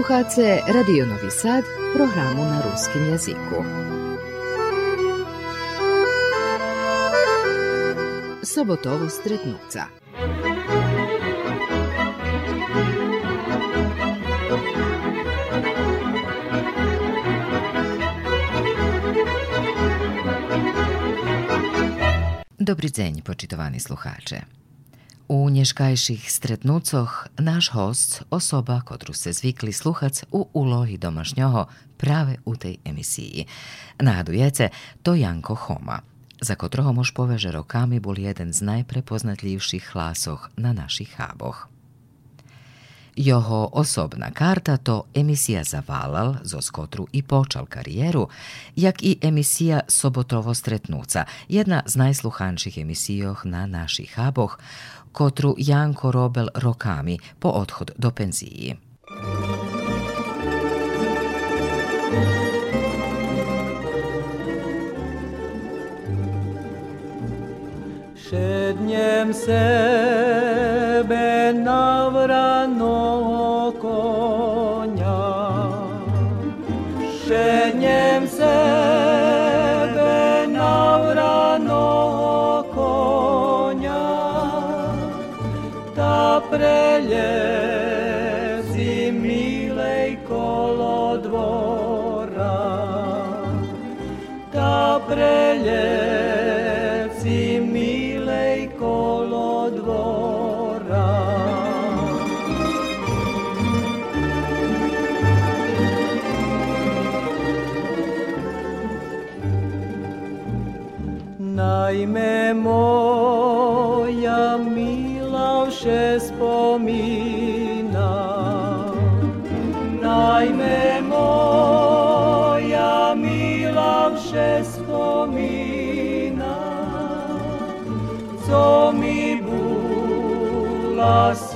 Slušate Radio Novi Sad, programu na ruskim jeziku. Sobotovo stretnuca. Dobry dzień, poczytowani słuchacze. U neškajších stretnúcoch náš host, osoba, ktorú ste zvykli sluchať u úlohy domašňoho práve u tej emisii. Nahadujete, to Janko Choma, za kotroho muž povie, že rokami bol jeden z najprepoznatlivších hlásoch na našich cháboch. Jeho osobna karta to emisija Zavalal, zo skotru i počal karijeru, jak i emisija Sobotovo stretnuca, jedna z najsluhanších emisijoh na našich haboh, kotru Janko robel rokami po odhod do penziji. Šednjem sebe navranog preljezi milej kolo dvora, ta preljezi milej kolo dvora. Naime moja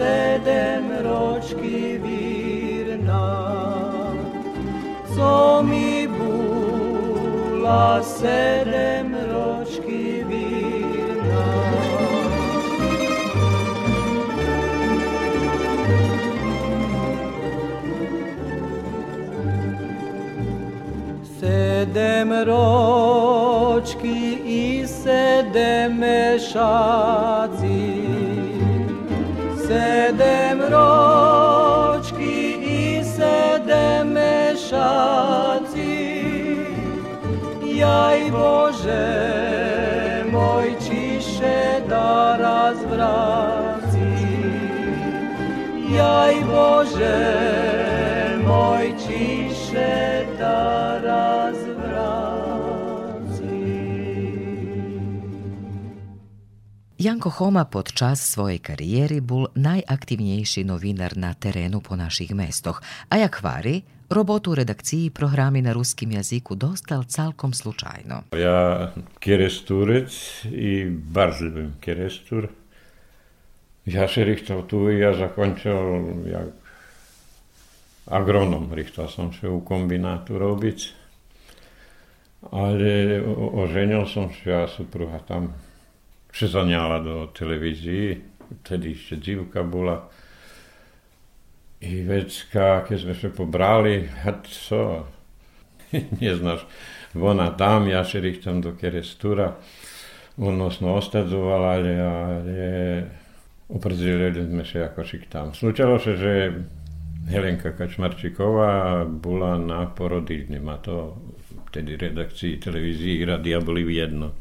sedem ročki virna Co mi bula sedem ročki virna Sedem ročki i sedem mešaci Sedem ročki i sedem mešaci. Jaj Bože moj čiše da razvraci. Jaj Bože moj Janko Homa pod čas svoje karijeri bol najaktívnejší novinar na terenu po našich mestoh, a jak hvari, robotu u redakciji na ruskim jazyku dostal calkom slučajno. Ja keresturec i bar ljubim kerestur. Ja se rihtao tu i ja zakončao jak agronom, rihtao sam se u kombinatu robic. Ale oženil sam se, ja supruga tam přizaniala do televizii. Vtedy ešte dzivka bola. I vecka, keď sme sa pobrali, a co? Neznáš, ona tam, ja sa richtam do kerestura. Odnosno ostadzovala, ale, ale uprzedzili sme sa ako šik tam. Slučalo sa, že Helenka Kačmarčiková bola na porodilním a to vtedy redakcii televízii i radia boli jedno.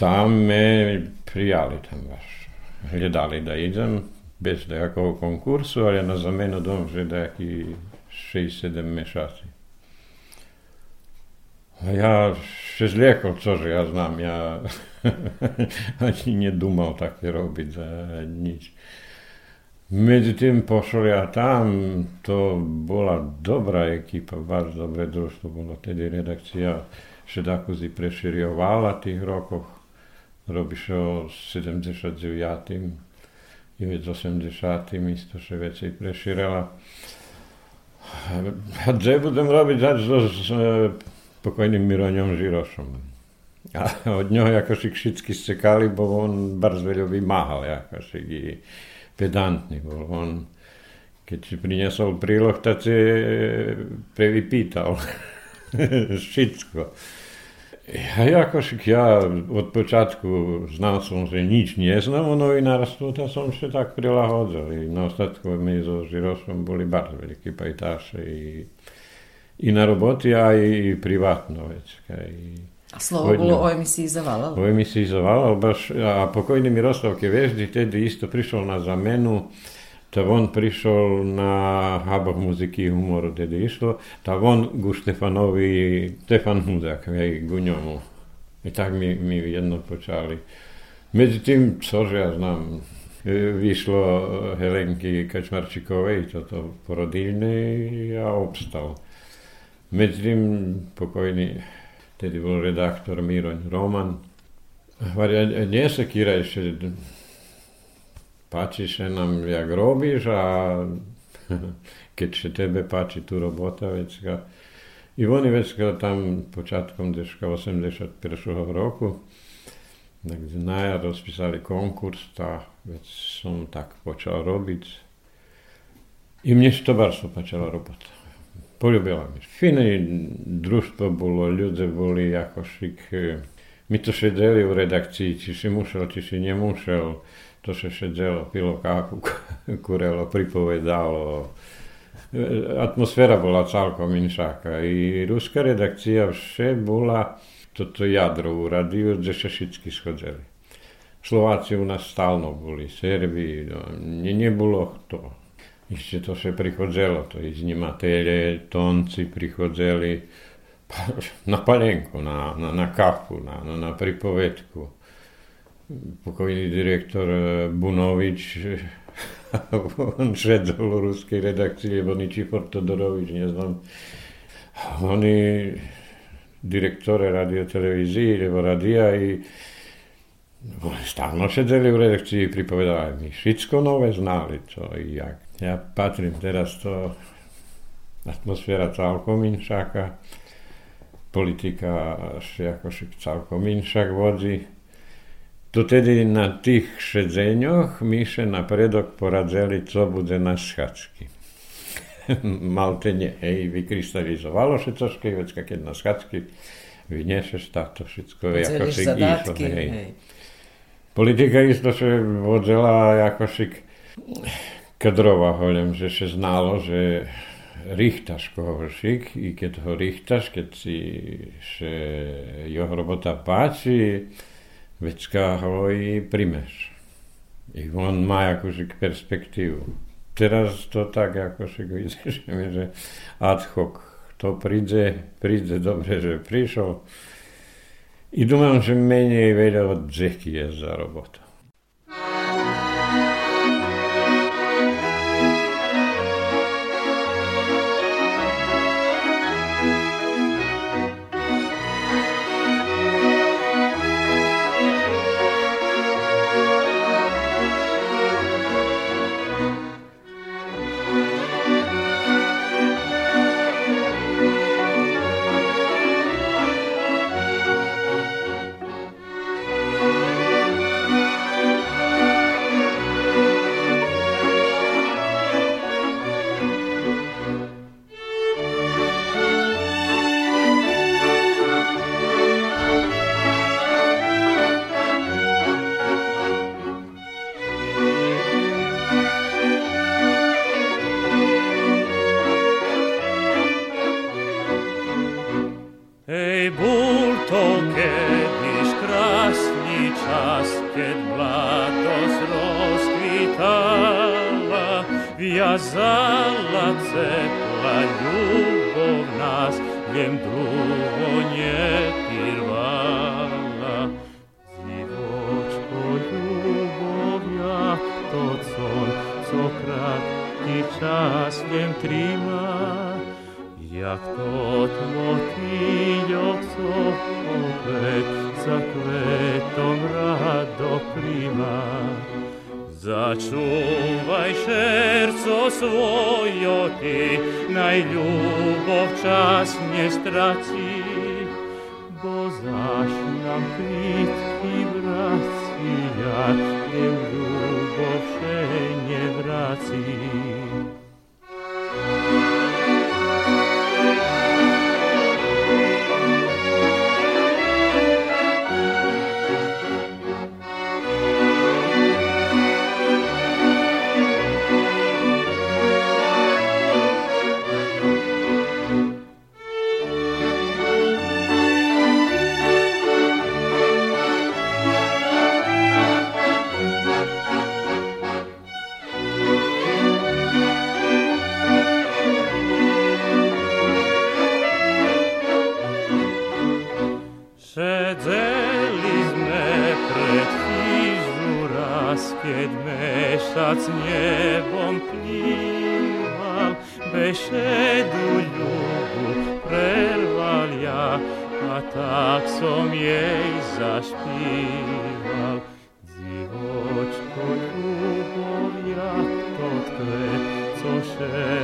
Tam me prijali tam baš. Gledali da idem bez nejakého konkursu, ale na zamenu dom, že nejaký 6-7 mešaci. A ja się zliekol, cože ja znam, ja ani nedúmal také robiť za nič. Medzi tým pošol ja tam, to bola dobrá ekipa, bardzo dobre družstvo, bolo tedy redakcia Šedakuzi preširjovala tých robiše o 79. i već 80. isto še veci preširala. A gdje budem robiť zač s e, pokojným Miroňom Žirošom. A od ňoho jakoši všetky stekali, bo on bardzo veľa vymáhal, jakoši i pedantný bol. On, Keď si priniesol príloh, tak si prevypýtal všetko. Ja jakoś, ja od początku znał sam, że nic nie znam, o i to tutaj sam się tak prilahodzał. I na ostatku my z Żyrosem byli bardzo wielki pajtasze i, i na roboty, a i, i prywatno. Već, a slovo bolo o emisiji Zavala? O emisiji Zavala, baš, a pokojni Miroslav Keveždi tedy isto przyszło na zamenu to on prišiel na háboch muziky humoru, tedy išlo, tak on ku Štefanovi, Stefan Hudák, hej, ku ňomu. I tak mi, mi jedno počali. Medzi tým, cože ja znam, e, vyšlo Helenky Kačmarčikovej, toto porodilné a obstal. Medzi tým pokojný, tedy bol redaktor Miroň Roman. Hovorí, nie sa Kira ešte páči sa nám, jak robíš a keď sa tebe páči tu robota, vecka. I oni vecka tam počátkom deška 81. roku, tak na jar rozpísali konkurs, a vec som tak počal robiť. I mne to bardzo počala robota. Poljubila mi. Fine društvo bolo, ľudia boli ako šik. My to sedeli u redakciji, či si musel, či si nemusel to sa sedelo, pilo kávu, kurelo, pripovedalo. Atmosféra bola celkom inšáka. I ruská redakcia vše bola toto jadro u radiu, kde sa všetky schodzeli. Slováci u nás stálno boli, Serbi, no, ne, nebolo to. Ešte to sa prichodzelo, to iznimatele, tonci prichodzeli na palenku, na, na, na kafu, na, na, na pripovedku pokojný direktor eh, Bunovič, on šedol u ruskej redakcie, lebo Ničifor Todorovič, neznám. Oni direktore radiotelevízii, lebo radia i stále sedeli v redakcii, pripovedali mi všetko nové znali, čo i jak. Ja patrím teraz to atmosféra celkom inšáka, politika ako celkom inšak vodí to tedy na tých šedzeňoch Míše napredok poradzeli, co bude na schádzky. Malte nie, hej, vykrystalizovalo sa trošky, vecka, keď na schádzky vynieseš to všetko, ako si išlo, hej. hej. Politika isto sa vodzela ako si kadrova, hoľem, že sa znalo, že richtaš koho šik i keď ho richtaš, keď si še jeho robota páči, Vecka ho i primeš. I on má akože perspektívu. Teraz to tak akože vyzerá, že ad hoc to príde, príde dobre, že prišiel. I dúmam, že menej vedel, že je za robotu. čas, keď mladosť rozkvitala, viazala cepla ľubov nás, viem dlho nepirvala. Divočko ľubovia, to co, co krátky čas viem trimať, Jak tot motijo so opet zakletom rado prima. Začuvaj šerco svojo ti, naj ljubov čas nje straci, bo znaš nam prit i vracija, dem ljubov še nje vraci.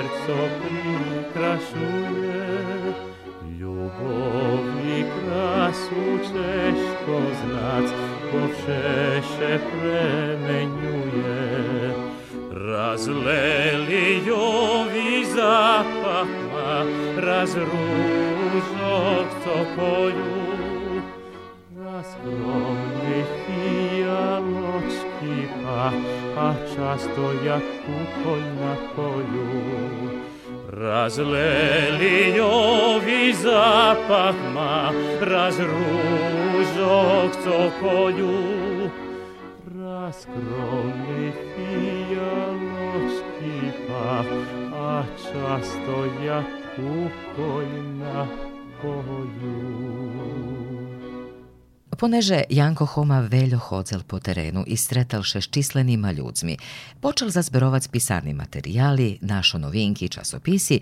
serco prikraszuje, Lubowi krasu cześko znac, bo wsze się premieniuje. Raz leliowi zapach ma, raz różok co poju, raz skromnych fialoczki pach, a často jak kukolj na polju. Raz lelijovi zapach ma, raz różok co polju, raz gromny fialoczki pach, a často jak Poneže Janko Homa veljo hodzel po terenu i stretalše s čislenima ljudzmi, počel zazberovat pisani materijali, našo novinki, časopisi,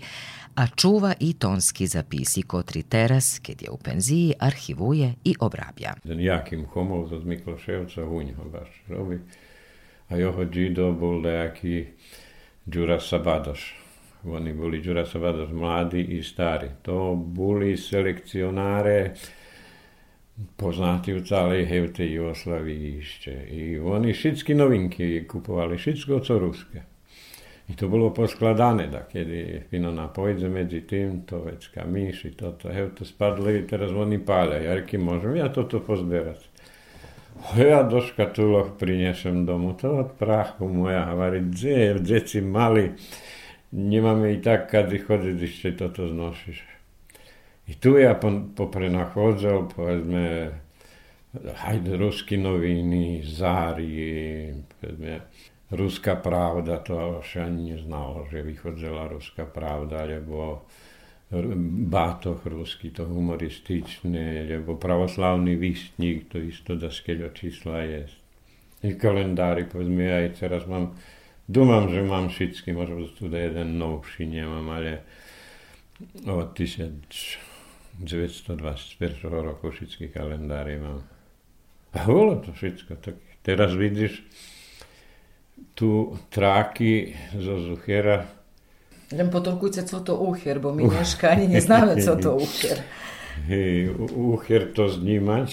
a čuva i tonski zapisi kotri teras, kad je u penziji, arhivuje i obrabja. Jakim Homov od Mikloševca unjo baš robi, a joho džido bol dejaki Đura Sabadaš. Oni boli Đura Sabadaš mladi i stari. To boli selekcionare poznati u celej hevte Jugoslavii ešte. I oni všetky novinky kupovali, všetko co ruské. I to bolo poskladané, da kedy Finona pojde medzi tým, to vecka myši, toto, hevte spadli, teraz oni pália. Jarky, môžem ja toto pozberať? Ja do škatuloch prinesem domu, to od prachu moja, hovorí, dze, deci mali, nemáme i tak kady chodiť, ešte toto znošíš. I tu ja poprenachodzel, povedzme, hajde rusky noviny, zári, povedzme, Ruská pravda, to už ani neznalo, že vychodzela Ruská pravda, alebo Bátoch ruský, to humorističné, alebo pravoslavný výstník, to isto da skeľo čísla je. I kalendári, povedzme, aj teraz mám, dúmam, že mám všetky, možno tu jeden novší nemám, ale od 1921 roku všetky kalendári mám. A bolo to všetko. Tak teraz vidíš, tu tráky zo Zuchera. Len potorkujte, co to úcher, bo my dneška ani neznáme, co to úcher. Hej, úcher to znímať,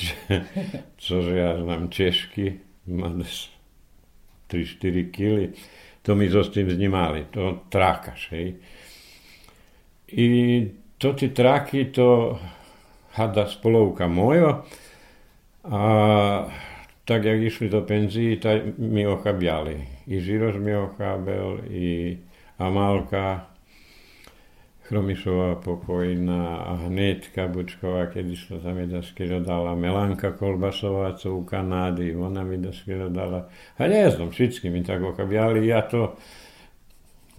cože ja znám češky, má 3-4 kily, to mi so s tým znímali, to trákaš, hej. I to ti traki, to hada spolovka mojo, a tak jak išli do penziji, taj mi ohabjali. I Žiroš mi ohabel, i Amalka, Hromišova pokojna, a Hnetka Bučkova, keď išla tam je daskiro dala, Melanka Kolbasovac u Kanadi, ona mi daskiro dala. A ne znam, svi mi tako ohabjali, ja to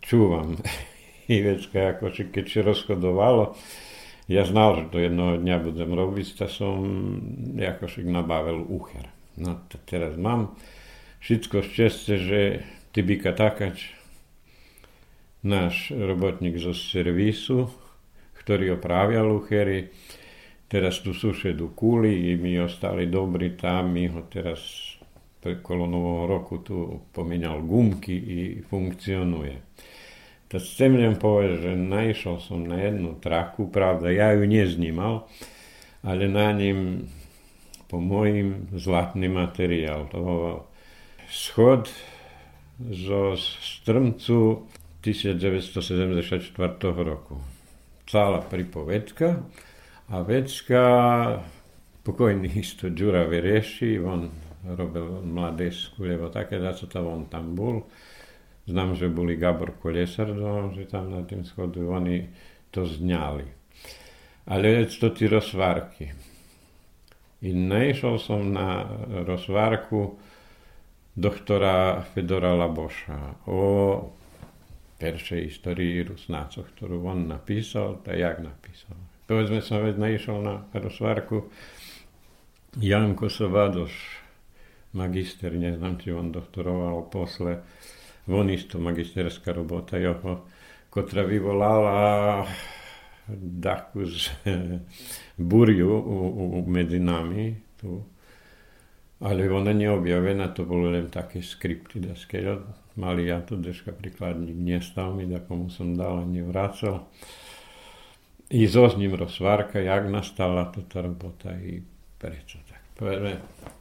čuvam. I vecka, ako si, keď si rozchodovalo, ja znal, že to jednoho dňa budem robiť, tak som ako si nabavil úcher. No to teraz mám všetko šťastie, že Tibika Takač, náš robotník zo servisu, ktorý opravia luchery, teraz tu sušedu kuli i mi ostali dobri tam, mi ho teraz kolo nového roku tu pomenal gumky i funkcionuje. Tak chcem len povedať, že naišiel som na jednu traku, pravda, ja ju neznímal, ale na ním po mojim zlatný materiál. To bol schod zo strmcu 1974 roku. Celá pripovedka a vecka pokojný isto Đura Verieši, on robil mladé lebo také daco tam on tam bol. Znam, že boli Gabor Kolesar, že tam na tým schodu oni to zňali. Ale to ti rozvárky. I naišiel som na rozvárku doktora Fedora Laboša o peršej histórii Rusnácov, ktorú on napísal, tak jak napísal. Povedzme som, veď naišiel na rozvárku Janko Sovadoš, magister, neznám, či on doktoroval posle, on isto magisterska robota, jo, kotra bi volala dakuz uz burju u, u Medinami, tu, ali ona je objavena, to bolo len také skripty, da skeľa mali ja to držka prikladník nestal mi, da komu sam dala a nevracal. I zo s njim rozvárka, jak nastala to ta robota i prečo tak. Prve, pa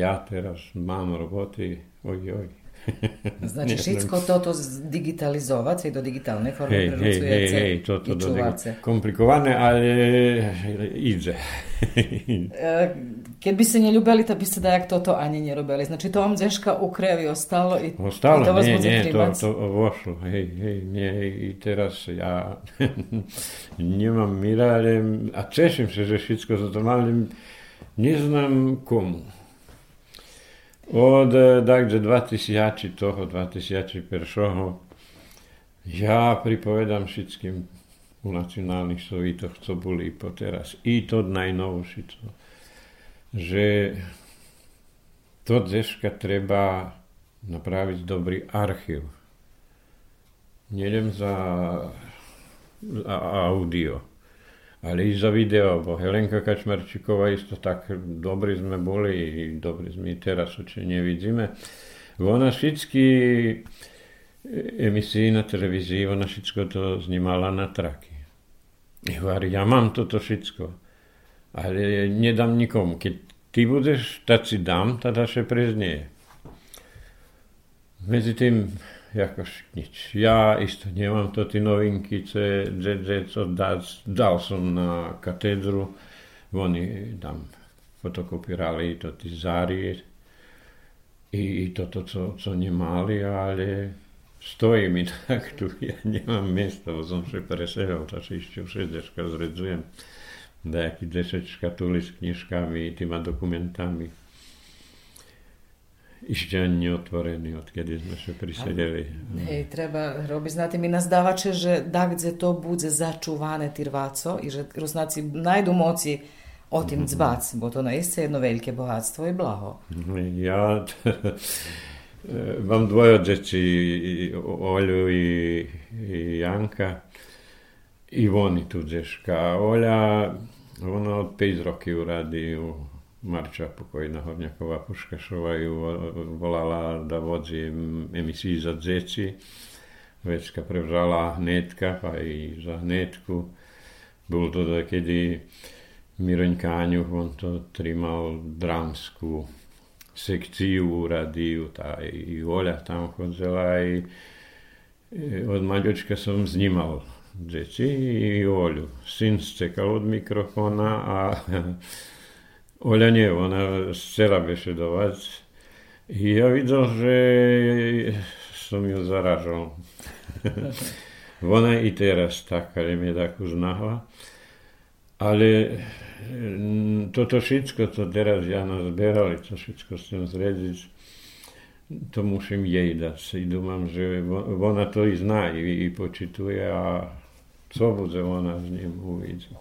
ja teraz mam roboti oj, oj, Znači všetko toto digitalizovať do digitálnej formy hej, hej, hej, hej, toto do komplikované, ale ide. Keď by ste neľúbili, tak by ste dajak toto ani nerobili. Znači to vám deška u krevi ostalo i, ostalo, to vás nie, nie, to, to vošlo. Hej, hej, nie, i teraz ja nemám mira, ale, a teším sa, že všetko to mám, neznám komu. Od takže 2000 toho, 2001 ja pripovedám všetkým u nacionálnych sovitoch, co boli po teraz. I to najnovšie, že to dneška treba napraviť dobrý archív. Nedem za, za audio ale i za video, bo Helenka Kačmarčíková isto tak dobrí sme boli i sme i teraz oči nevidíme. Ona všetky emisii na televízii, ona všetko to znímala na traky. I hovorí, ja mám toto všetko, ale nedám nikomu. Keď ty budeš, tak si dám, teda še preznie. Medzi tým jakož nič. Ja isto nemám to ty novinky, co dal som na katedru, oni tam fotokopírali to ty zárie i, i toto, co, co nemali, ale stojí mi tak tu, ja nemám miesto, bo som sa presedol, tak si ešte všetko zredzujem. Dajaký 10 škatuli s knižkami, týma dokumentami išđanju otvoreni od kada smo priseljeli. E, treba robi znati, mi nas davače, že dakle to bude začuvane tirvaco i že Rusnaci najdu moci o tim cbac, mhm. bo to naiste jedno velike bogatstvo i blaho. Ja vam dvoje od djeci, Olju i, i Janka, i oni tuđeš. Olja, ona od pet roki uradi u Marča, pokojná Horňaková Puškašová ju volala da vodzi emisii za djeci. Večka prevzala hnetka, pa i za hnetku. Bolo to da kedy Miroň on to trimal dramskú sekciu u radiju, tá i Oľa tam chodzela i od Maďočka som znímal deti i Oľu. Syn stekal od mikrofona a Oľa nie, ona chcela bešedovať. Ja videl, že som ju zaražal. ona i teraz taká, je mi tak uznahla. Ale mm, toto všetko, co teraz ja nazberali, to všetko chcem zrediť, to musím jej dať. I dúmam, že ona to i zná, i, i počituje a co bude ona s ním uvidieť.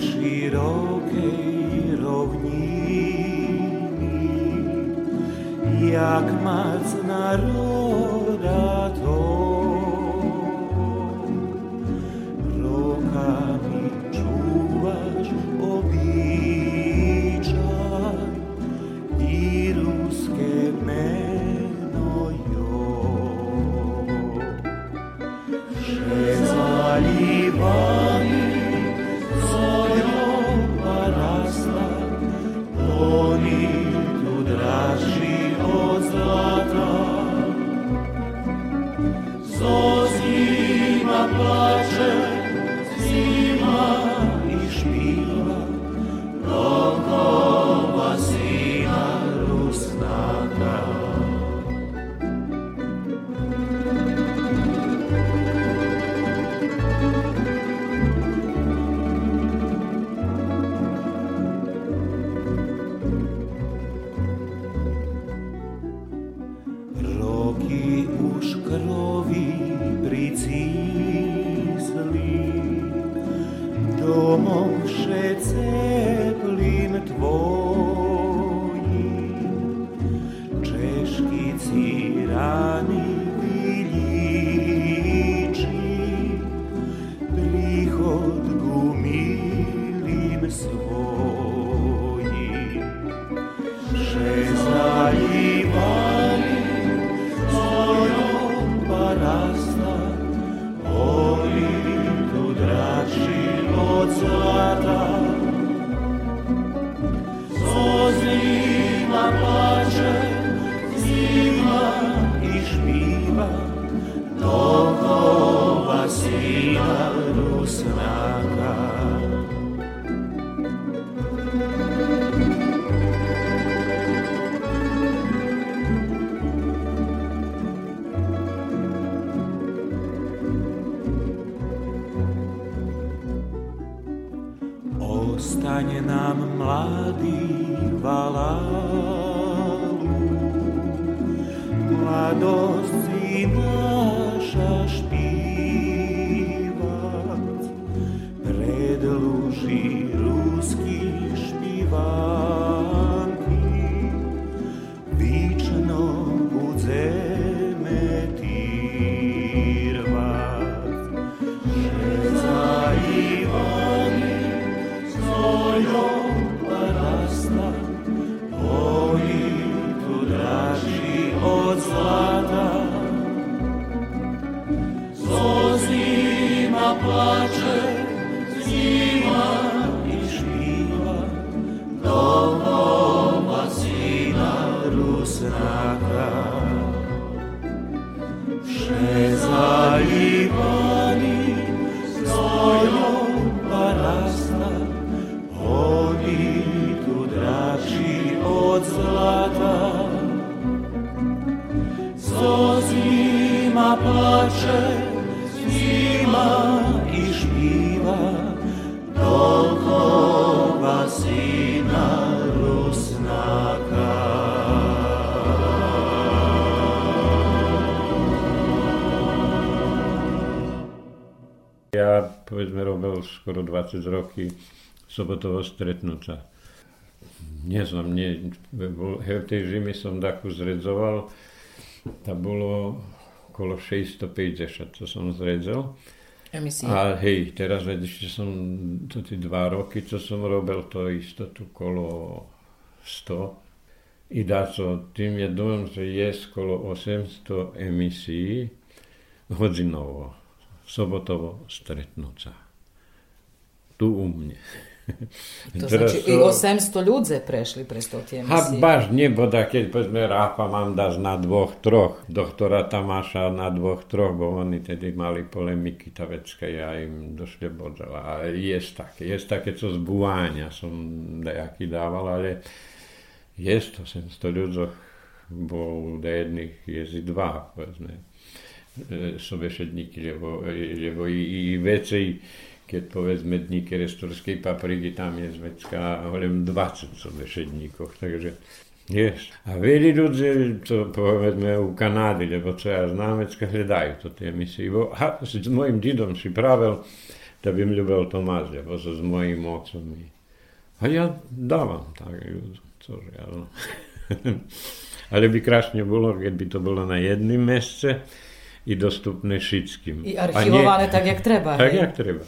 Širokej rovniny, jak mac naroda to. 20 roky sobotovo stretnúca. Nie som, nie, v tej zime som takú zredzoval, to bolo okolo 650, čo som zredzal. Emisí. A hej, teraz ešte som, to tie dva roky, čo som robil, to isto tu kolo 100. I dá so, tým je dom, že je skolo 800 emisí hodinovo, sobotovo stretnúť sa. Tu u mne. To znači i 800 ľudze prešli pre to tie Ha, baš bo da keď povedzme Rafa mám dať na dvoch, troch, doktora Tamáša na dvoch, troch, bo oni tedy mali polemiky, vecka, ja im došle bodzala. Ale je také, je také, co zbúvania som nejaký dával, ale je 800 ľuďoch, bo do jedných je dva, povedzme, e, sobešedníky, lebo, lebo i, i vecej, keď povedzme dní kerestorskej papriky, tam je zvecka holem 20 sobešedníkov, takže je. A veľi ľudí, to povedzme u Kanády, lebo čo ja vecka hľadajú to tie misie. Bo, ha, s mojim didom si pravil, da by mi ľúbil Tomás, lebo so s mojim otcom. A ja dávam tak ľuďom, cože, ale... ale by krásne bolo, keď by to bolo na jedným mesce i dostupné všetkým. I archivované tak, jak treba. Tak, hej? jak treba.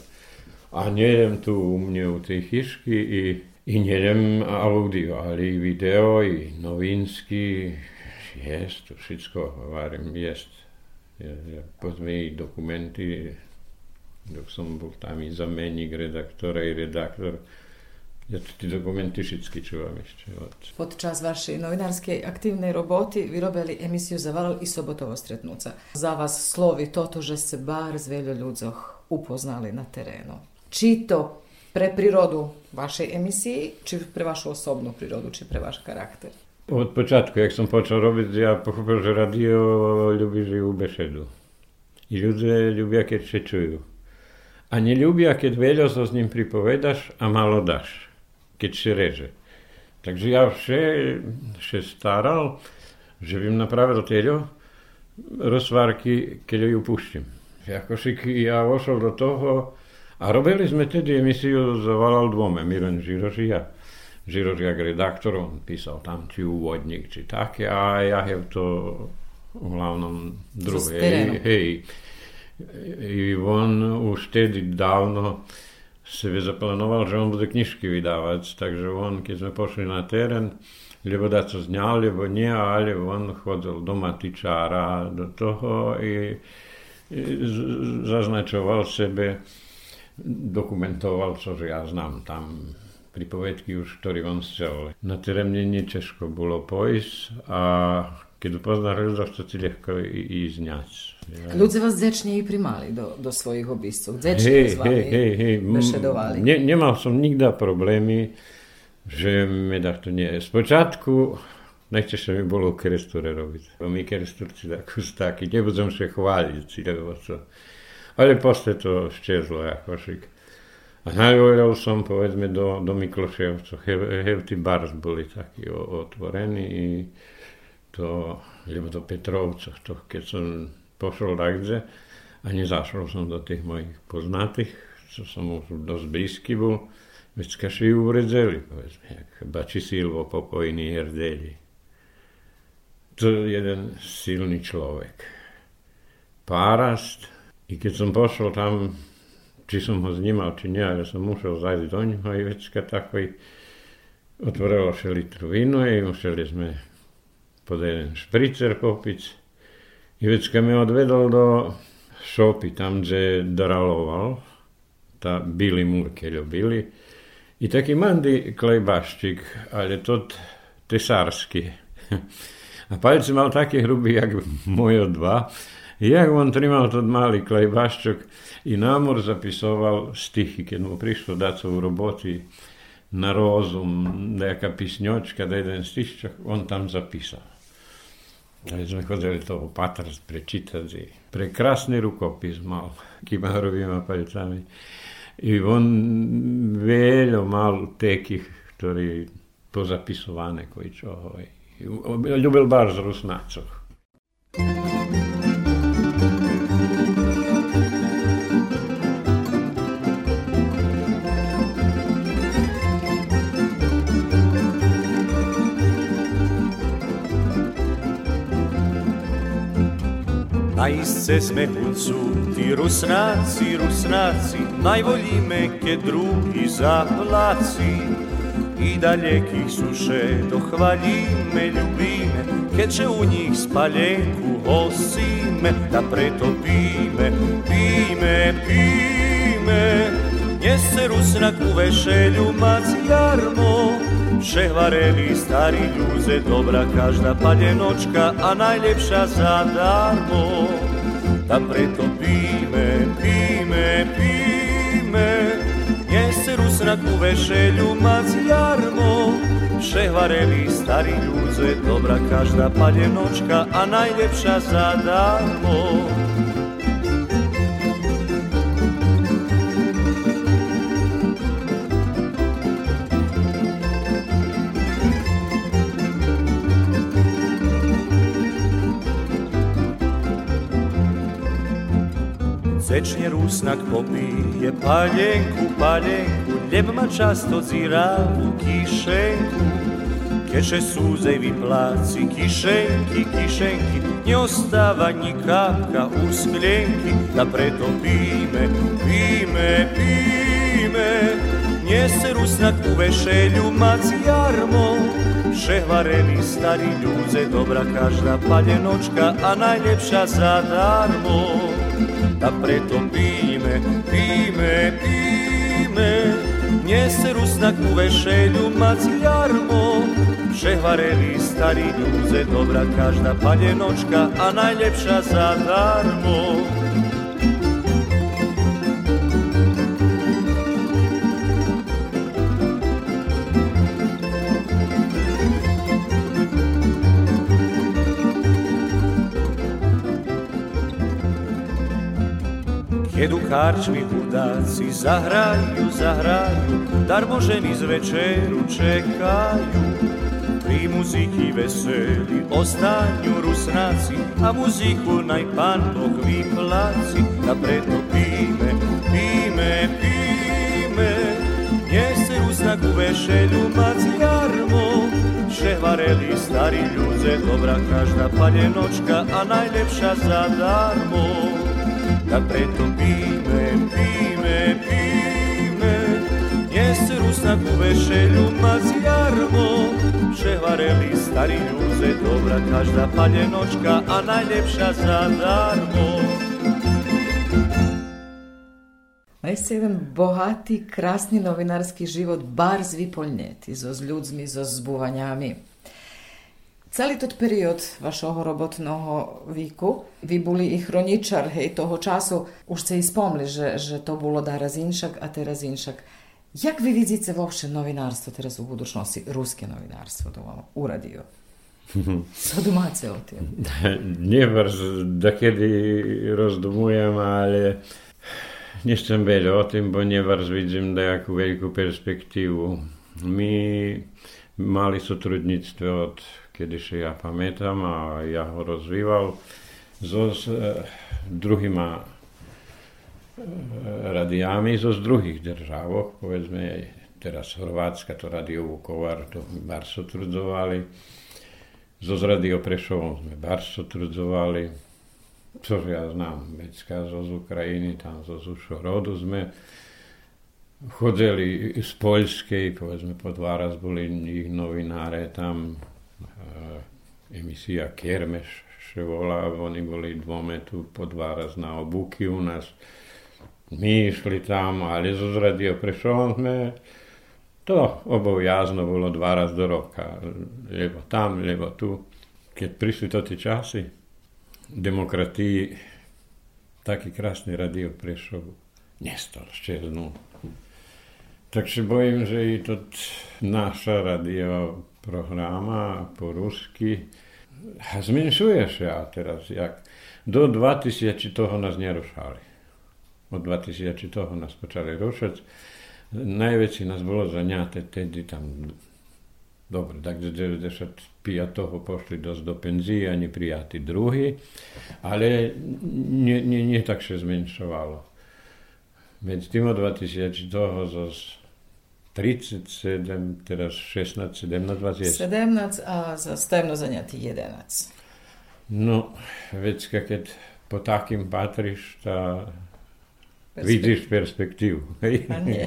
A nejdem tu u mne u tej chyšky i, i nejdem audio, ale i video, i novinsky, jest, to všetko, hovorím, jest. Je, je, povedzme i dokumenty, dok som bol tam i zameník redaktora i redaktor, ja tu tie dokumenty všetky čuvam ešte. Od... Podčas vašej novinárskej aktívnej roboty vy robili emisiju za Valal i Sobotovo stretnúca. Za vás slovi toto, že ste bar s veľa ľudzoch upoznali na terénu či to pre prirodu vašej emisii, či pre vašu osobnu prirodu, či pre váš charakter? Od początku, jak som počal robić, ja pochopil, że radio lubi żyją besedu. I ludzie lubią, kiedy się czują. A nie lubią, kiedy wiele co z pripovedaš, a malo daš, kiedy się reże. Także ja się, się starał, żebym naprawil tego rozwarki, kiedy ją puścim. Jakoś ja oszedł do toho, a robili sme tedy emisiu za Valal dvome, Miren Žirožija. Žirožijak redaktor, on písal tam či úvodník, či také, a ja je to uglavnom druhé. Hej, hej. I on už tedy dávno sebe zaplanoval, že on bude knižky vydávať, takže on, keď sme pošli na terén, lebo da to zňal, lebo nie, ale on chodil do matičára, do toho i zaznačoval sebe, dokumentoval, cože ja znám tam pripovedky už, ktorý on chcel. Na terén mne ťažko bolo pojsť a keď upoznal ľudí, chcete ľahko ísť ňať. Ja. Ľudia vás dzečne i primali do, do svojich obytcov. Dzečne hey, s vami hey, hey, hey. bešedovali. Ne, nemal som nikda problémy že mi to nie. Spočátku najčešće mi bolo keresture robiť. Mi keresturci tako takí, nebudem se chváliť, lebo to... Ale posle to ščezlo akošik. A najvoľal som, povedzme, do, do Mikloševcov. Hevty bars boli takí otvorení i to, lebo do Petrovcov, to, keď som pošol takde a nezašol som do tých mojich poznatých, čo som už dosť blízky bol, si ju uvredzeli, povedzme, jak Bači Silvo pokojný herdeli. To je jeden silný človek. Párast, i keď som pošol tam, či som ho znímal, či nie, ale som musel zajsť do ňoho i vecka takový, otvorilo še litru víno i museli sme pod jeden špricer popiť. I vecka mi odvedol do šopy, tam, kde draloval, tá bili murke ľubili, i taki mandy klejbaszczyk, ale to tesarskie. A palce mal takie hrubý, jak moje dva. Jak on trimao tad mali klajbaščuk i namor zapisoval stihi, kad no, mu prišlo da se u roboti na rozum neka pisnjočka, da jedan stiščak, on tam zapisao. Zdaj smo hodili to v Patras prečitati. Prekrasni rokopis imamo, ki ima rovima palicami. I on veljo malo tekih, torej to zapisovane koji čo ovaj. Ljubil bar z Rusnacov. thank you isce sme huncu, tí rusnáci, rusnáci, najvolíme, keď druhý zapláci. I dalekých suše dochvalíme, ľubíme, keďže u nich spalenku hosíme, da preto píme, píme, píme. Dnes se rusnak u vešelju mac jarmo, Přehvareli starí ľuze, dobrá každá padenočka a najlepšia zadarmo. Ta preto píme, píme, píme, nese rusnaku vešelju mac jarmo. Přehvareli starí ľuze, dobrá každá padenočka a najlepšia zadarmo. Večne rúsnak popíje palenku, palenku, leb ma často u kišenku. Keče súzej vypláci kišenky, kišenky, neostáva ni kapka u sklenky, da preto píme, píme, píme. Nese rusnak u vešelju mac jarmo, Přehvarení starí ľudze, dobrá každá palenočka a najlepšia zadarmo a preto píme, píme, píme. Dnes rusnak u vešelju mac jarmo, Přehvareli starí ľudze, dobrá každá panenočka a najlepšia zadarmo. Keď karčmi hudáci zahrajú, zahrajú, darmo ženy z večeru čekajú. Pri muziky veseli ostanju rusnaci, a muziku naj pan Bog vyplaci. A preto píme, píme, píme, nje se rusnak u vešelju mackarmo. Ševareli stari ljuze, dobra každa paljenočka, a najlepša za darmo. Da preto pime, pime, pime. Jesi rusnak u vešelju mazjarmo Ševareli stari ljuze dobra Každa paljenočka, a najljepša za darmo. Najsi jedan bohati, krasni novinarski život, bar zvi poljneti, zo z ljudmi, zo zbuvanjami. Celý tot period vašeho robotného víku, vy boli i chroničar hej, toho času, už ste i spomli, že, že to bolo teraz inšak a teraz inšak. Jak vy vidíte vopšte novinárstvo teraz u budućnosti, ruske novinárstvo, to vam uradio? Co domáce o tým? Nevrz, da kedy rozdumujem, ale nechcem veľa o tým, bo nevrz vidím nejakú veľkú perspektívu. My mali sotrudníctvo od kedy sa ja pamätám a ja ho rozvíval so s e, druhýma e, radiami zo z druhých držávok, povedzme teraz Chorvátska, to radio Vukovar, to bar sotrudzovali. Zo z radio Prešovom sme bar sotrudzovali, čo ja znám, Vecka zo z Ukrajiny, tam zo Zušorodu sme chodili z Poľskej, povedzme po dva raz boli ich novináre tam, emisija Kermeš še volá, oni boli dvome tu po dva raz na obuky u nás. My išli tam, ale zo zradio Prešovom sme to obovjazno bolo dva raz do roka. Lebo tam, lebo tu. Keď prišli to tie časy, demokratii, taký krásny radio Prešov nestal šťernú. Takže bojím, že i to naša radio programa po rusky zmenšuje sa teraz. Jak do 2000 toho nás nerušali. Od 2000 toho nás počali rušať. Najväčší nás bolo zaňaté tedy tam Dobre, takže 95 toho pošli dosť do penzie, ani prijatí druhý, ale nie, nie, nie tak sa zmenšovalo. Medzi tým 2000 toho zase 37, teraz 16, 17 vás je. 17 a za stajemno zaňatý 11. No, vecka, keď po takým patríš, tá Perspekt... vidíš perspektívu. A nie.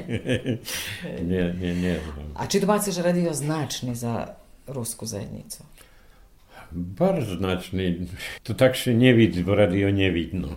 nie, nie, nie. A či to máte, že radio značný za ruskú zajednicu? Bardzo značný. To tak się nie widzi, bo radio nie widno.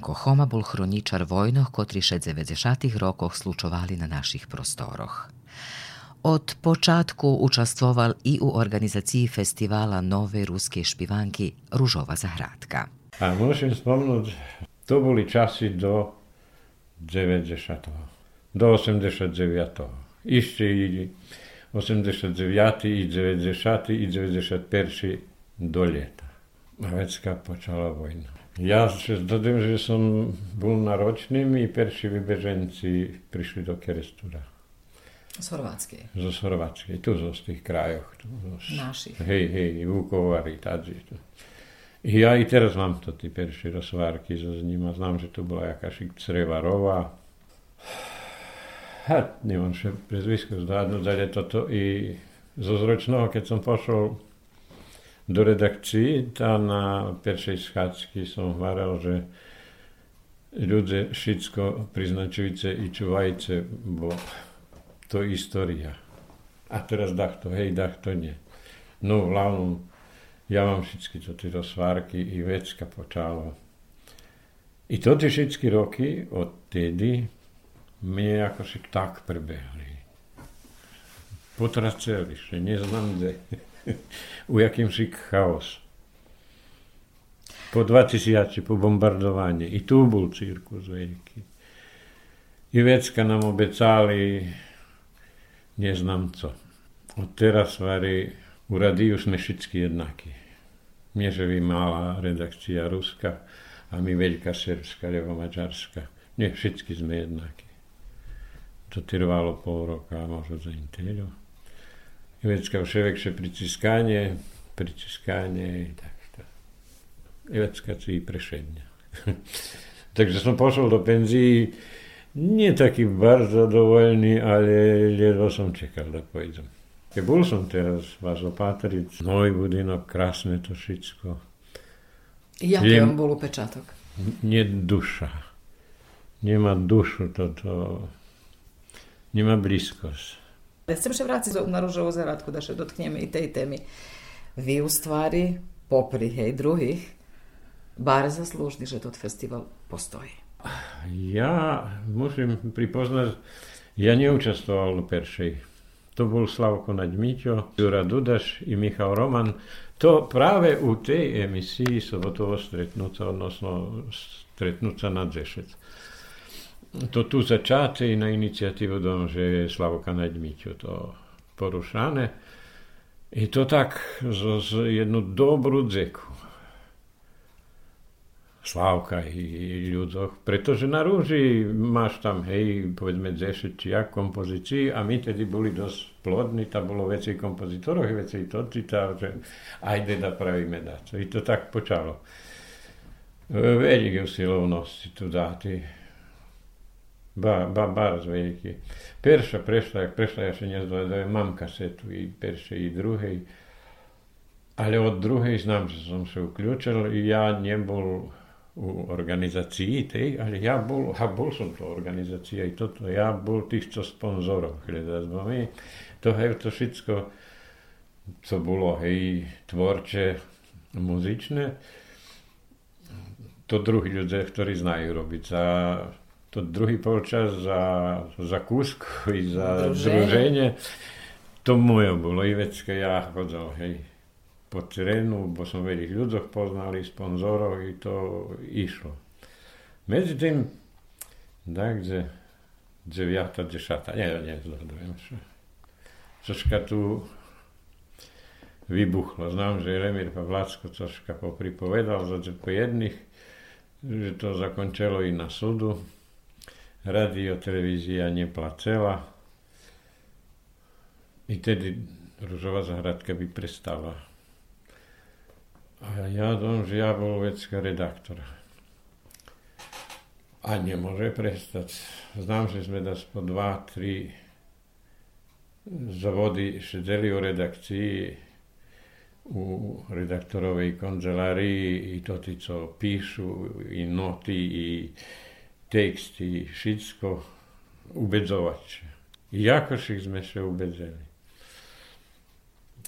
Janko Homa bol chroničar vojnoh, kotri še 90 rokoch slučovali na naših prostoroh. Od počatku učastvoval i u organizaciji festivala nove ruske špivanki Ružova Zahradka. A môžem spomnúť, to boli časy do 90. Do 89. Ešte i 89. i 90. i 91. do leta. Vecka počala vojna. Ja dodám, že som bol na ročným i perši vybeženci prišli do Kerestura. Z Chorvátskej. Zo Chorvátskej, tu z tých krajoch. Tu, zo, Našich. Hej, hej, Vukovari, tadži. Tu. I ja i teraz mám to perši rozvárky so s ním a znam, to bola jakáši Crevarová. Ha, nemám še prezvisko zdádnuť, ale toto i zo zročného, keď som pošol do redakcii, tá na pierwszej schádzky som hovoril, že ľudia všetko priznačujúce i čuvajúce, bo to história. A teraz dach to, hej, dach to nie. No, hlavnom, ja mám všetky to tie rozvárky i vecka počalo. I to tie všetky roky od tedy mne ako si tak prebehli. Potraceli, že neznám kde. U jakimsi chaos. Po 2000 po bombardovaní. I tu bol cirkus veľký. I vecka nám obecali, neznám co. Od teraz vari u radiju sme všetky jednakí. Nie, že by malá redakcia Ruska a my veľká Srbska, alebo Maďarska. Nie, všetky sme jednakí. To trvalo pol roka, možno za inteľo. Ivecka vševekše pritiskanie, pritiskanie, tak to. Ivecka si prešedňa. Takže som pošol do penzii, nie taký bardzo dovoľný, ale ledvo som čekal, da pojdem. Keď bol som teraz vás opatriť, nový budinok, krásne to všetko. Jaký on bol pečatok? Nie duša. Nemá dušu toto. Nemá blízkosť. Chcem še vrátiť na rúžovú zaradku, da še dotkneme i tej témy. Vy u stvari, popri hej druhých, bar zaslužni, že tot festival postoji. Ja musím pripoznať, ja neúčastoval v peršej. To bol Slavko Naďmiťo, Jura Dudaš i Michal Roman. To práve u tej emisii sobotovo stretnúca, odnosno stretnúca na Dzešec to tu začate i na inicijativu dom, že je Slavoka Naďmiťo to porušané. I to tak z, z jednu dobrú dzeku. Slavka i ľudoch, pretože na rúži máš tam, hej, povedzme 10 či jak kompozícií a my tedy boli dosť plodní, tam bolo veci kompozitorov, veci tocita, že ajde da pravíme da. I to tak počalo. Veľké usilovnosti tu dáti Ba, ba, bardzo veľký. Perša prešla, prešla, ja še nezvládam, mám kasetu i perše i druhej. Ale od druhej znam, že som sa uključil i ja nebol u organizácii tej, ale ja bol, a bol som to organizácia i toto, ja bol tých, co sponzorov hľadať, bo my to, hej, to všetko, co bolo, hej, tvorče, muzičné, to druhí ľudia, ktorí znajú robiť. Za to druhý polčas, za, za kúsku i za druženie, to moje bolo. I vecka ja chodil, hej, po terénu, bo som veľa ľuďoch poznali, sponzorov i to išlo. Tým, takže 9, 10, nie, nie, zhodujem sa. Troška tu vybuchlo. Znam, že Remír Pavlacko troška popripovedal, že po jedných že to zakončilo i na súdu. Radio, televízia neplacela. I tedy Ružová zahradka by prestala. A ja dom, že ja bol vecka redaktor. A nemôže prestať. Znám, že sme das po dva, tri zavody sedeli u redakcii u redaktorovej kancelárii i to tí, co píšu, i noty, i tekst i wszystko ubedzować Jako še jakoś ich się ubedzeli.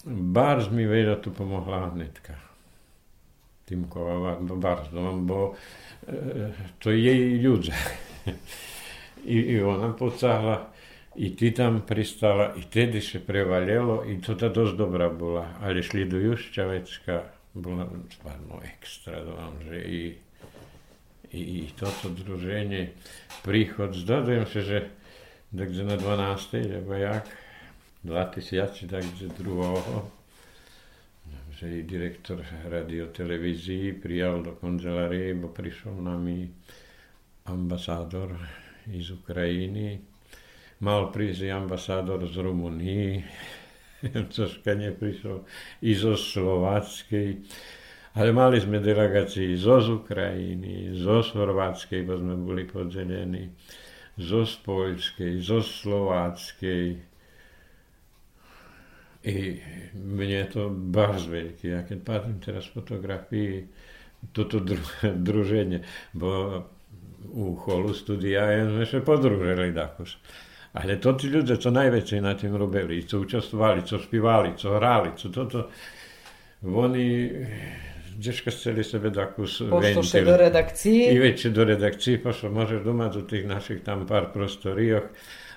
Barz mi veda tu pomogla netka. Tymkowa, barz, bo e, to jej ljudze. I, I ona pocahla, i ti tam pristala i tedi se prevaljelo i to ta dost dobra bila, ali šli do Jušćavecka, bila stvarno ekstra, da vam že i i, i toto druženje, prihod, zdadujem se, že takže na 12. lebo jak, 2000, takže druhého, že i direktor radiotelevizii prijal do kancelárie, bo prišiel nami ambasádor iz Ukrajiny, mal prísť ambasádor z Rumunii, troška neprišiel, i zo ale mali sme delegácii zo z Ukrajiny, zo Chorvátskej, bo sme boli podzelení, zo z zo Slováckej. I mne to bardzo veľký. Ja keď patrím teraz fotografii, toto dru, druženie, bo u cholu studia sme sa podružili takož. Ale to tí ľudia, čo najväčšie na tým robili, co účastovali, co spívali, co hrali, co toto, oni Chceli sebe takú Pošlo še do redakciji. I već do redakciji, pošlo možeš doma do tých našich tam par prostorijah,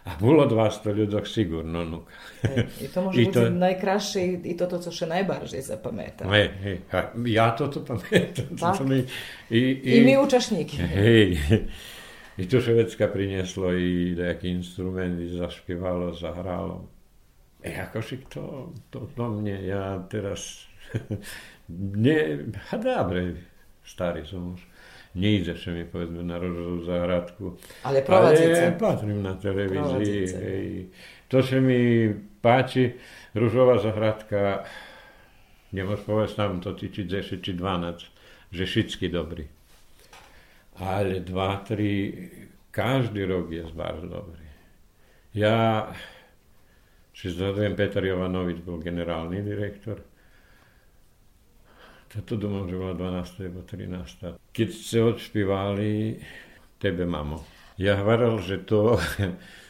a bolo 200 ľudok sigurno nuka. E, I to može biti to... najkraše i toto, co še najbarže zapamätá. Hej, hej, ja toto pamätám. Tak. To mi, i, i, I my účastníky. Hej, i to Švedska prinieslo i nejaký instrument, i zašpívalo, zahralo. E akože to, to do mne, ja teraz, nie, a dobre, starý som už. Nejde sa mi, povedzme, na rozhovú záhradku. Ale provadzice. Ale patrím na televízii. Hej. To sa mi páči. Ružová zahradka, nemôžem povedať tam to či 10 či 12, že všetky dobrý ale dva, tri, každý rok je bardzo dobrý. Ja si zhodujem, Peter Jovanovič bol generálny direktor. Toto domov, že bola 12. alebo 13. Keď ste odšpívali Tebe, mamo, ja hovoril, že to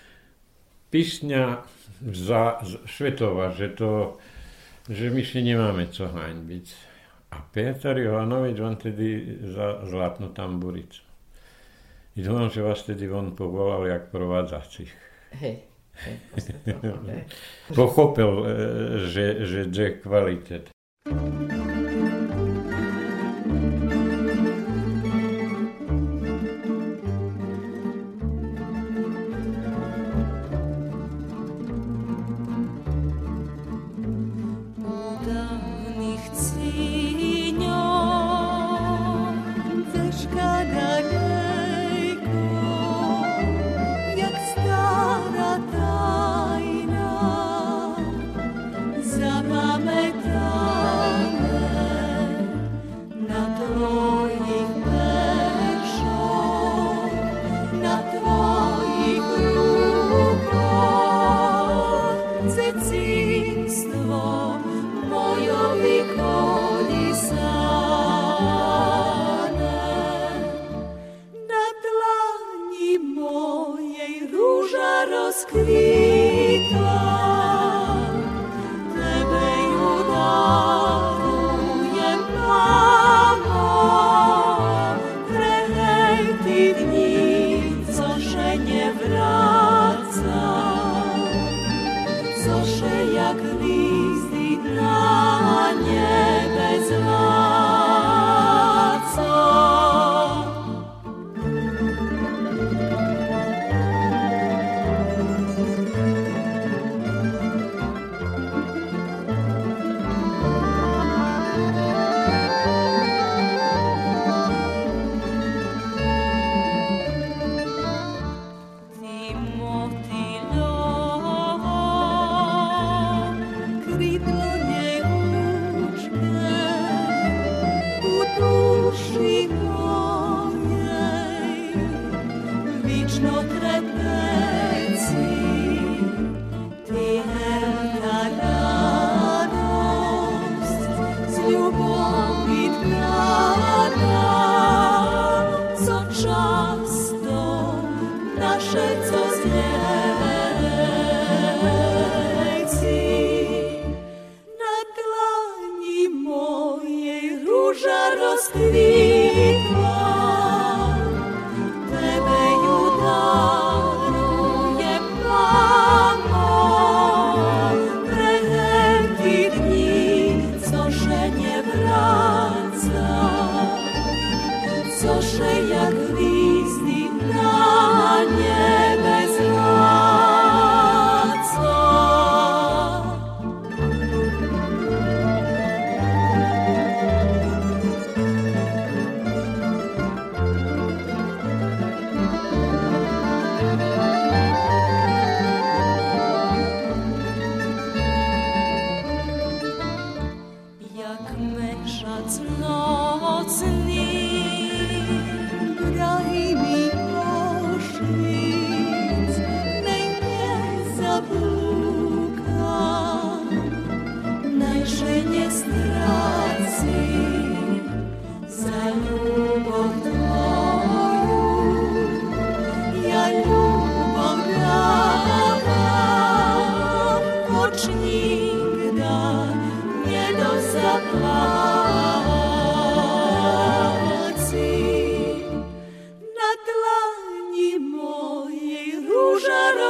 písňa za, Švetová, že to, že my si nemáme co haňbiť a Petar Jovanović, on tedy za zlatnu tamburicu. I dúfam, že vás tedy on povolal jak provádzacích. Hej. Pochopil, e, že, že je kvalitet.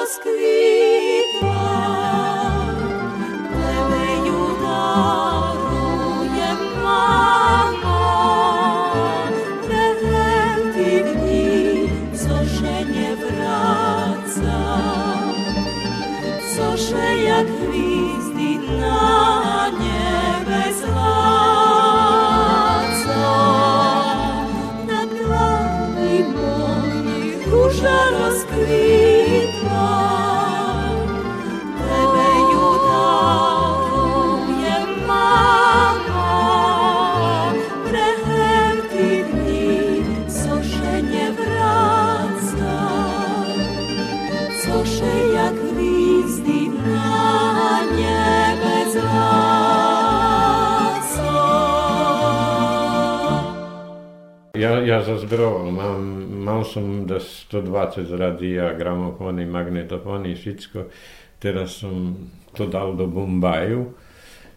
Ja zazberoval. Mám, mal som 120 a gramofóny, magnetofóny, všetko. Teraz som to dal do Bombaju,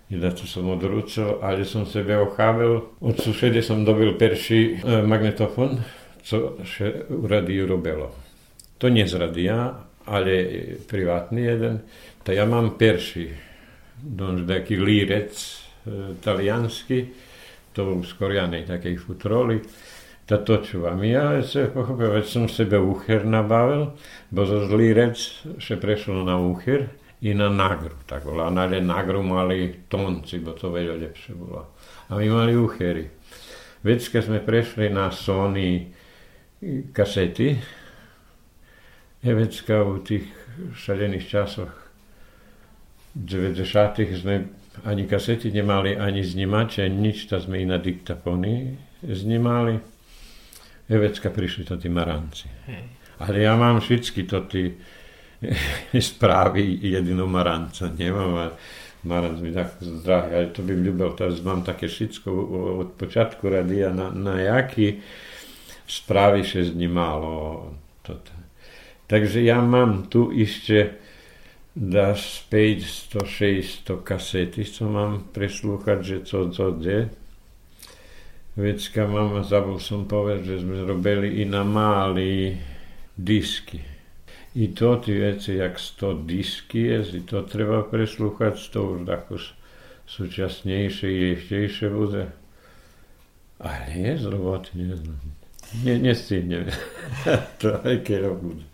kde to som odrúčil, ale som sebe ochável. Od susede som dobil perší e, magnetofón, co še u radiu robilo. To nie z radia, ale privátny jeden. To ja mám perší, taký lírec e, taliansky, to z Korianej takej futroli to točúvam. Ja sa pochopil, veď som sebe úcher nabavil, bo zo zlý rec sa prešlo na úcher i na nagru. Tak bola. Ale nagru mali tonci, bo to veľa lepšie bolo. A my mali úchery. Veď keď sme prešli na Sony kasety, je vecka v tých šalených časoch 90. sme ani kasety nemali, ani znimače, nič, to sme i na diktafony znímali. Evecka prišli to tí maranci. Hej. Ale ja mám všetky to tí správy jedinou maranca. Nemám a maranc mi tak zdravý, ale to by mi ľúbil. Teraz mám také všetko od počiatku radia na, na jaký správy sa znímalo. Toto. Takže ja mám tu ešte da 500-600 kasety, co mám preslúchať, že co, co de. Vecka mama, zabav sam poveže, sme robili i na mali diski. I to ti već jak sto diski je, i to treba presluchać, to už tako súčasnejšie i eštejšie bude. Ale je z roboty, ne znam. Nie, nie stihnem. to aj keď bude.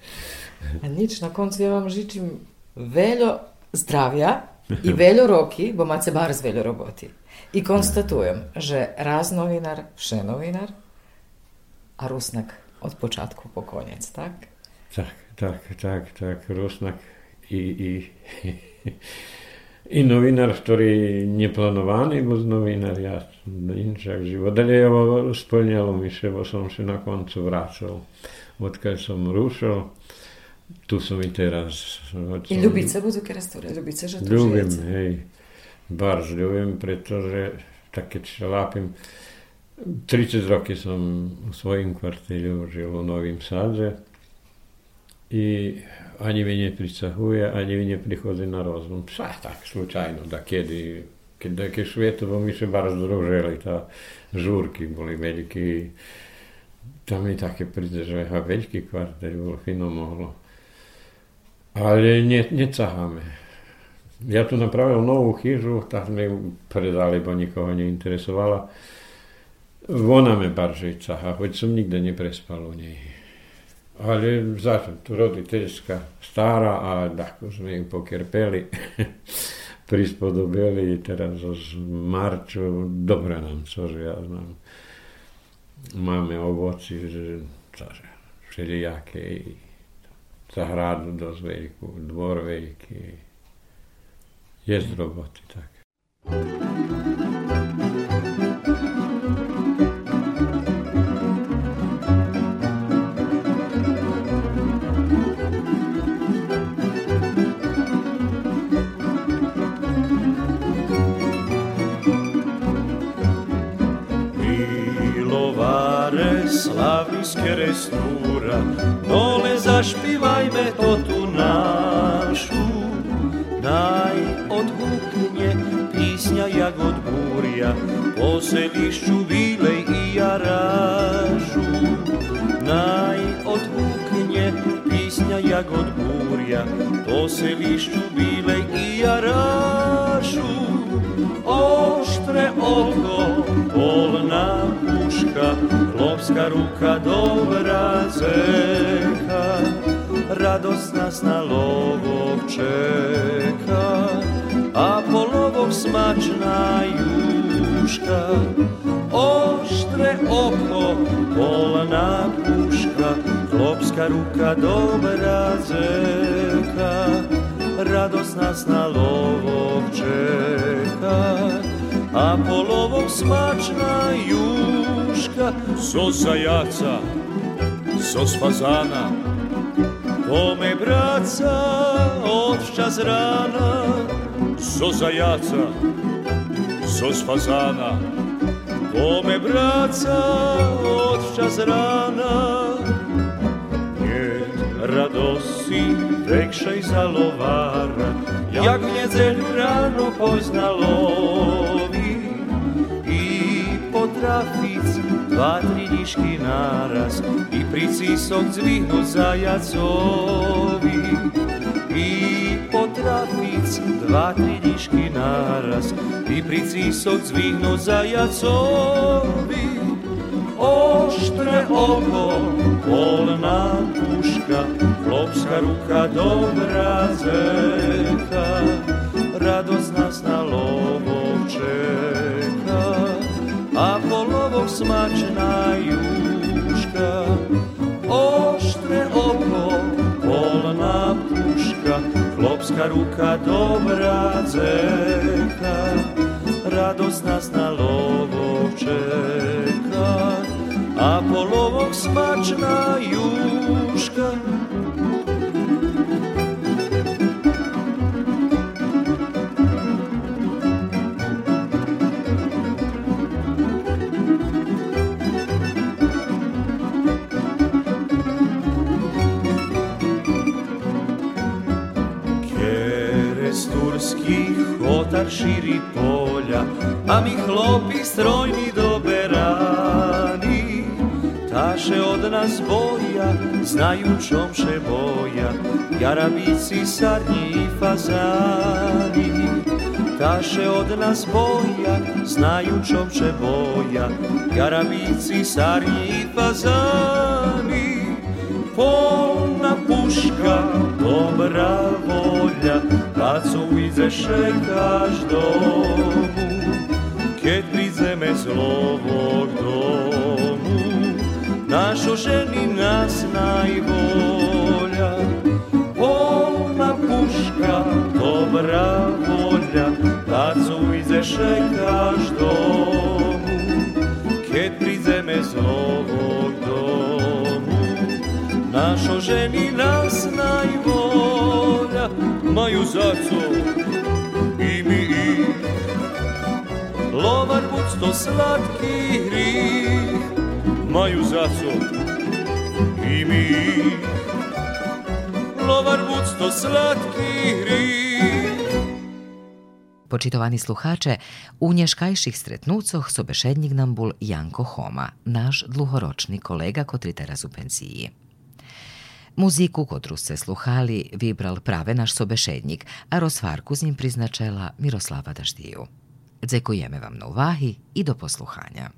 A nič, na koncu ja vam žičim veľo zdravia i veľo roky, bo máte bar z veľo roboty. I konstatujem, že raz novinar, vše novinar a Rusnak od počátku po koniec, tak? Tak, tak, tak, tak, Rusnak i, i, i novinar, ktorý neplánovaný bol novinar, ja inšak život. Ale ja splňalo mi sa, bo som sa na koncu vrátil. Odkiaľ som rušil, tu som i teraz. I ľubíte budú kerastúre? Ľubíte, že tu Ľubím, hej bar ľujem, pretože tak keď šlápim, 30 roky som v svojim kvartíri žil v Novým Sadze i ani mi neprisahuje, ani mi neprichodzi na rozum. Psa, tak, slučajno, da kedy, keď také svetovo mi sa bar združili, tá žúrky boli veľký, tam mi také príde, že ha, veľký kvartel bol fino mohlo. Ale ne, necaháme. Ja tu napravil novú chyžu, tak sme ju predali, bo nikoho neinteresovala. Ona me barže cahá, hoď som nikde neprespal u nej. Ale zato, tu roditeľská stará a tako sme ju pokerpeli, prispodobili teraz z marču, dobre nám, cože ja znam. Máme ovoci, že, cože, všelijaké, zahradu dosť veľkú, dvor veľký, jest roboty, tak. Slavijske restura, dole zašpivaj me to tu nam. Po selišću vilej i jaražu. Naj odhuknje písňa jak od búria, po selišću vilej i jaražu. Oštre oko, polna puška, klopska ruka dobra zeka, radost nas na lovog čeka, a polovog smačna juška. Oštre oko, polna puška, klopska ruka dobra zeka, radost nas na lovog čeka, a polovog smačna juška, so zajaca, so fazana, to me braca od čas rana, so zajaca, sos fazana Kome braca od čas rana. Nie radosi większej zalowara Jak niedziel rano poznalowi I potrafić dva, tri diški naraz I pricisok zvihnu zajacovi I potrafic dva, tri dišky náraz i pri císok zvihnúť zajacovi oštre oko, polná puška, chlopská ruka, dobrá zeka, radosť nás na lovok čeka a po lovoch smačná. srpska ruka dobra zeka, radost nas na lovo čeka, a po lovog juška, otar širi polja, a mi chlopi strojni doberani. Taše od nas boja, znaju čomše boja, jarabici, sarnji i fazani. Taše od nas boja, znaju čomše boja, jarabici, sarnji i fazani. Polna puška, dobra volja, kad su izeše kaž domu, keď prizeme zlovog domu, našo ženi nas najbolja. Polna puška, dobra volja, kad su izeše kaž domu, keď prizeme zlovog domu, našo ženi nas najbolja, maju zaco i mi i Lovar bucto slatki hrih maju zaco i mi i Lovar bucto slatki hrih Počitovani sluhače, u nješkajših stretnucoh sobešednjik nam bul Janko Homa, naš dluhoročni kolega kot ritera u pensiji. Muziku, kotru se sluhali, vibral prave naš sobešednik, a rozvarku z njim priznačela Miroslava Daždiju. Dzekujeme vam na uvahi i do posluhanja.